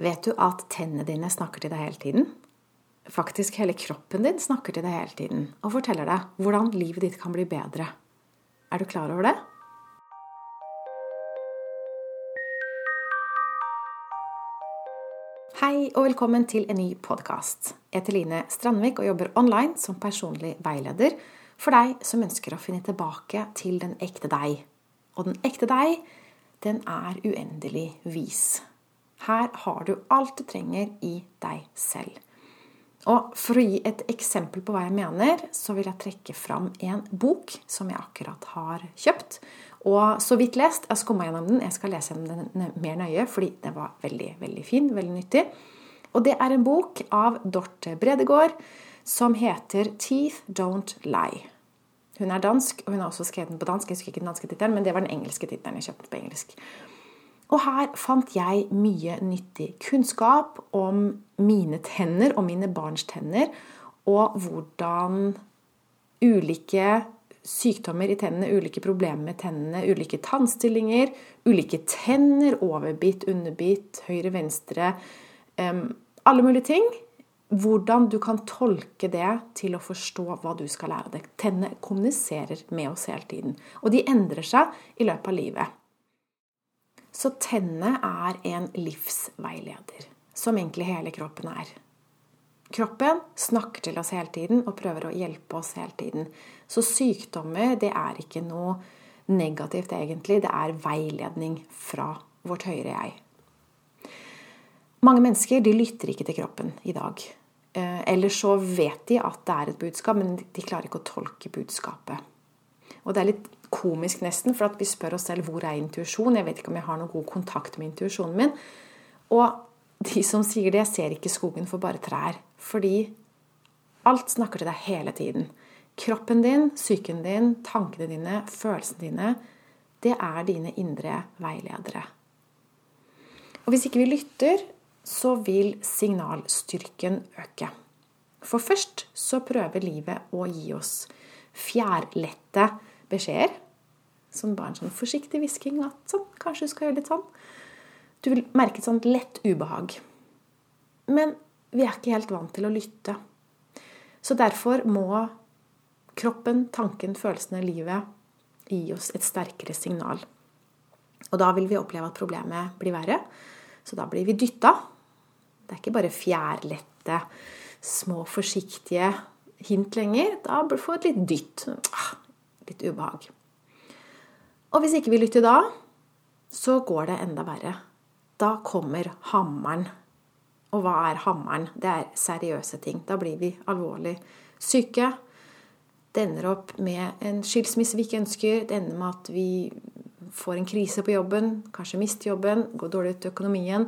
Vet du at tennene dine snakker til deg hele tiden? Faktisk hele kroppen din snakker til deg hele tiden og forteller deg hvordan livet ditt kan bli bedre. Er du klar over det? Hei og velkommen til en ny podkast. Jeg heter Line Strandvik og jobber online som personlig veileder for deg som ønsker å finne tilbake til den ekte deg. Og den ekte deg, den er uendelig vis. Her har du alt du trenger i deg selv. Og For å gi et eksempel på hva jeg mener, så vil jeg trekke fram en bok som jeg akkurat har kjøpt. Og så vidt lest. Jeg skumma gjennom den. Jeg skal lese den mer nøye, fordi den var veldig veldig fin. Veldig nyttig. Og det er en bok av Dorte Bredegård som heter 'Teeth Don't Lie'. Hun er dansk, og hun har også skrevet den på dansk. Jeg husker ikke den danske tittelen, men det var den engelske tittelen jeg kjøpte på engelsk. Og her fant jeg mye nyttig kunnskap om mine tenner og mine barns tenner, og hvordan ulike sykdommer i tennene, ulike problemer med tennene, ulike tannstillinger, ulike tenner, overbitt, underbitt, høyre, venstre Alle mulige ting. Hvordan du kan tolke det til å forstå hva du skal lære deg. Tennene kommuniserer med oss hele tiden. Og de endrer seg i løpet av livet. Så tennene er en livsveileder, som egentlig hele kroppen er. Kroppen snakker til oss hele tiden og prøver å hjelpe oss hele tiden. Så sykdommer, det er ikke noe negativt, egentlig. Det er veiledning fra vårt høyere jeg. Mange mennesker de lytter ikke til kroppen i dag. Eh, eller så vet de at det er et budskap, men de klarer ikke å tolke budskapet. Og det er litt komisk nesten, for vi spør oss selv hvor er intuisjon. Jeg vet ikke om jeg har noen god kontakt med intuisjonen min. Og de som sier det, ser ikke skogen for bare trær. Fordi alt snakker til deg hele tiden. Kroppen din, psyken din, tankene dine, følelsene dine, det er dine indre veiledere. Og hvis ikke vi lytter, så vil signalstyrken øke. For først så prøver livet å gi oss fjærlette beskjeder. Sånn bare en sånn forsiktig hvisking at sånn, kanskje du skal gjøre litt sånn. Du vil merke et sånt lett ubehag. Men vi er ikke helt vant til å lytte. Så derfor må kroppen, tanken, følelsene, livet gi oss et sterkere signal. Og da vil vi oppleve at problemet blir verre. Så da blir vi dytta. Det er ikke bare fjærlette, små, forsiktige hint lenger. Da får vi et litt dytt. Litt ubehag. Og hvis ikke vi lytter da, så går det enda verre. Da kommer hammeren. Og hva er hammeren? Det er seriøse ting. Da blir vi alvorlig syke. Det ender opp med en skilsmisse vi ikke ønsker. Det ender med at vi får en krise på jobben, kanskje mister jobben, går dårlig ut i økonomien.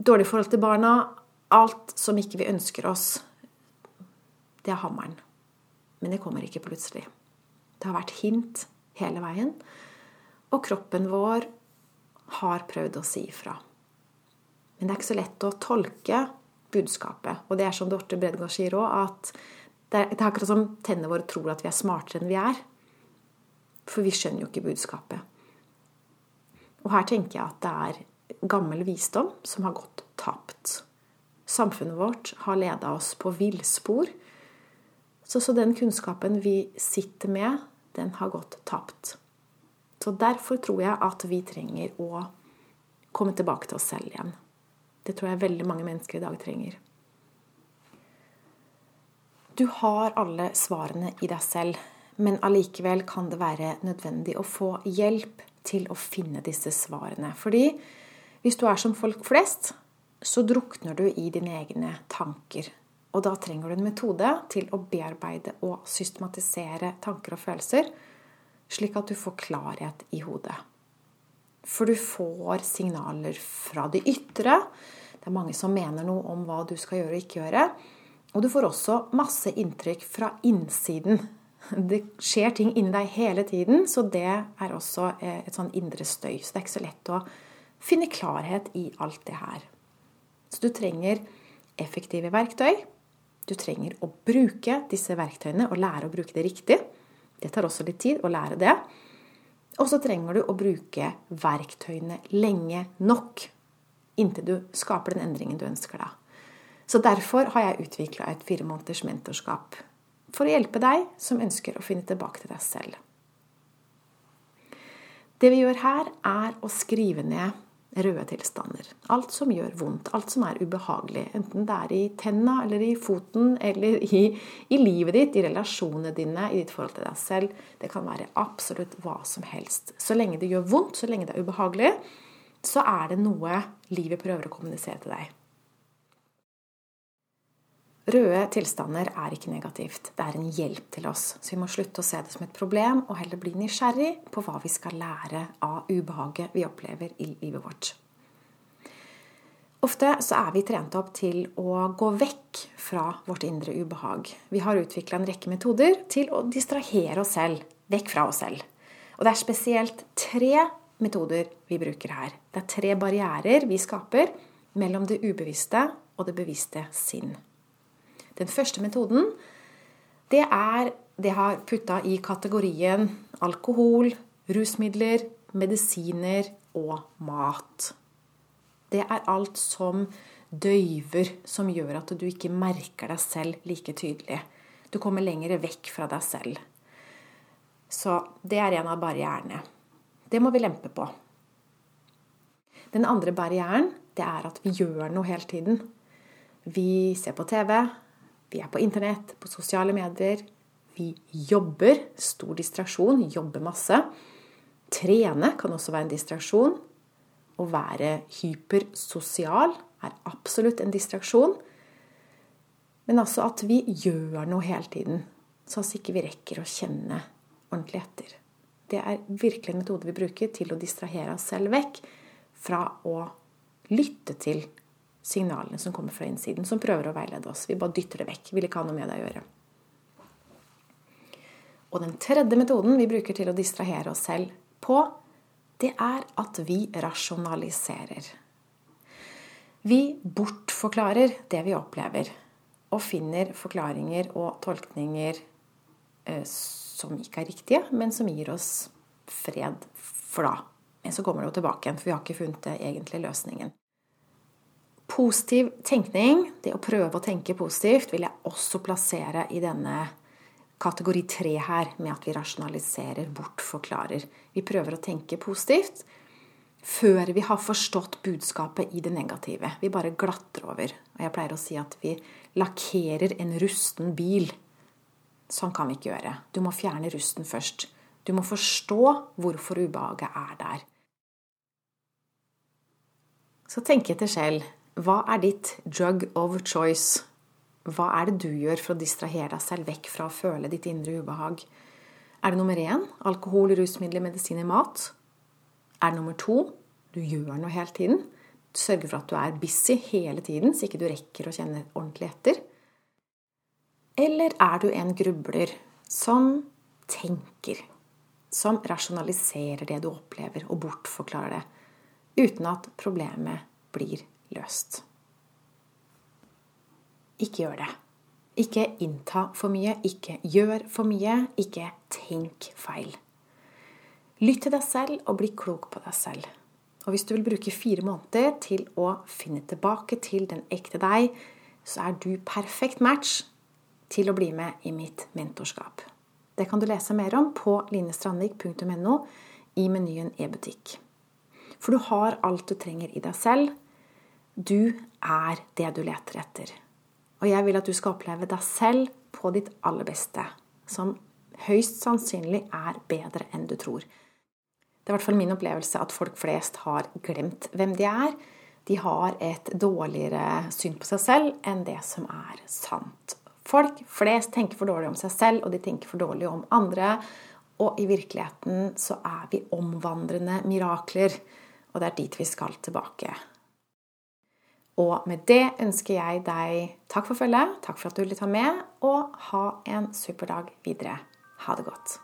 Dårlig forhold til barna. Alt som ikke vi ønsker oss. Det er hammeren. Men det kommer ikke plutselig. Det har vært hint hele veien. Og kroppen vår har prøvd å si ifra. Men det er ikke så lett å tolke budskapet. Og det er som Dorte Bredgaard sier òg, at det er, akkurat som tennene våre tror at vi er smartere enn vi er. For vi skjønner jo ikke budskapet. Og her tenker jeg at det er gammel visdom som har gått tapt. Samfunnet vårt har leda oss på villspor. Så, så den kunnskapen vi sitter med, den har gått tapt. Så derfor tror jeg at vi trenger å komme tilbake til oss selv igjen. Det tror jeg veldig mange mennesker i dag trenger. Du har alle svarene i deg selv, men allikevel kan det være nødvendig å få hjelp til å finne disse svarene. Fordi hvis du er som folk flest, så drukner du i dine egne tanker. Og da trenger du en metode til å bearbeide og systematisere tanker og følelser, slik at du får klarhet i hodet. For du får signaler fra det ytre. Det er mange som mener noe om hva du skal gjøre og ikke gjøre. Og du får også masse inntrykk fra innsiden. Det skjer ting inni deg hele tiden, så det er også eh, et sånn indre støy. Så det er ikke så lett å finne klarhet i alt det her. Så du trenger effektive verktøy du trenger å bruke disse verktøyene og lære å bruke det riktig. Det tar også litt tid å lære det. Og så trenger du å bruke verktøyene lenge nok. inntil du skaper den endringen du ønsker deg. Så derfor har jeg utvikla et fire måneders mentorskap for å hjelpe deg som ønsker å finne tilbake til deg selv. Det vi gjør her, er å skrive ned røde tilstander. Alt som gjør vondt, alt som er ubehagelig. Enten det er i tenna eller i foten eller i, i, livet ditt, i relasjonene dine, i ditt forhold til deg selv. Det kan være absolutt hva som helst. Så lenge det gjør vondt, så lenge det er ubehagelig, så er det noe livet prøver å kommunisere til deg. Røde tilstander er ikke negativt, det er en hjelp til oss. Så vi må slutte å se det som et problem, og heller bli nysgjerrig på hva vi skal lære av ubehaget vi opplever i livet vårt. Ofte så er vi trent opp til å gå vekk fra vårt indre ubehag. Vi har utvikla en rekke metoder til å distrahere oss selv vekk fra oss selv. Og det er spesielt tre metoder vi bruker her. Det er tre barrierer vi skaper mellom det ubevisste og det bevisste sinn. Den første metoden, det er det jeg har putta i kategorien alkohol, rusmidler, medisiner og mat. Det er alt som døyver, som gjør at du ikke merker deg selv like tydelig. Du kommer lenger vekk fra deg selv. Så det er en av barrierene. Det må vi lempe på. Den andre barrieren det er at vi gjør noe hele tiden. Vi ser på TV, vi er på internett, på sosiale medier. Vi jobber. Stor distraksjon. Jobber masse. Trene kan også være en distraksjon. Å være hypersosial er absolutt en distraksjon. Men altså at vi gjør noe hele tiden, så altså ikke vi rekker å kjenne ordentlig etter. Det er virkelig en metode vi bruker til å distrahere oss selv vekk fra å lytte til signalene som kommer fra innsiden, som prøver å veilede oss. Vi bare dytter det vekk. Vil ikke ha noe med det å gjøre. Og den tredje metoden vi bruker til å distrahere oss selv på, det er at vi rasjonaliserer. Vi bortforklarer det vi opplever, og finner forklaringer og tolkninger eh, som ikke er riktige, men som gir oss fred for da. Men så kommer det jo tilbake igjen, for vi har ikke funnet egentlig løsningen. Positiv tenkning, det å prøve å tenke positivt, vil jeg også plassere i denne kategori tre her, med at vi rasjonaliserer, bortforklarer. Vi prøver å tenke positivt før vi har forstått budskapet i det negative. Vi bare glatter over. Og jeg pleier å si at vi lakkerer en rusten bil. Sånn kan vi ikke gjøre. Du må fjerne rusten først. Du må forstå hvorfor ubehaget er der. Så tenk etter selv. Hva er ditt drug of choice? Hva er det du gjør for å distrahere deg selv vekk fra å føle ditt indre ubehag? Er det nummer én alkohol, rusmidler, medisiner, mat? Er det nummer to du gjør noe hele tiden? Sørger for at du er busy hele tiden, så ikke du rekker å kjenne ordentlig etter? Eller er du en grubler som tenker? Som rasjonaliserer det du opplever, og bortforklarer det, uten at problemet blir løst. Ikke gjør det. Ikke innta for mye, ikke gjør for mye, ikke tenk feil. Lytt til deg selv og bli klok på deg selv. Og hvis du vil bruke fire måneder til å finne tilbake til den ekte deg, så er du perfekt match til å bli med i mitt mentorskap. Det kan du lese mer om på linestrandvik.no i menyen e-butikk. For du har alt du trenger i deg selv du er det du leter etter. Og jeg vil at du skal oppleve deg selv på ditt aller beste, som høyst sannsynlig er bedre enn du tror. Det er i hvert fall min opplevelse at folk flest har glemt hvem de er. De har et dårligere syn på seg selv enn det som er sant. Folk flest tenker for dårlig om seg selv, og de tenker for dårlig om andre. Og i virkeligheten så er vi omvandrende mirakler, og det er dit vi skal tilbake. Og med det ønsker jeg deg takk for følget, takk for at du lytta med, og ha en super dag videre. Ha det godt.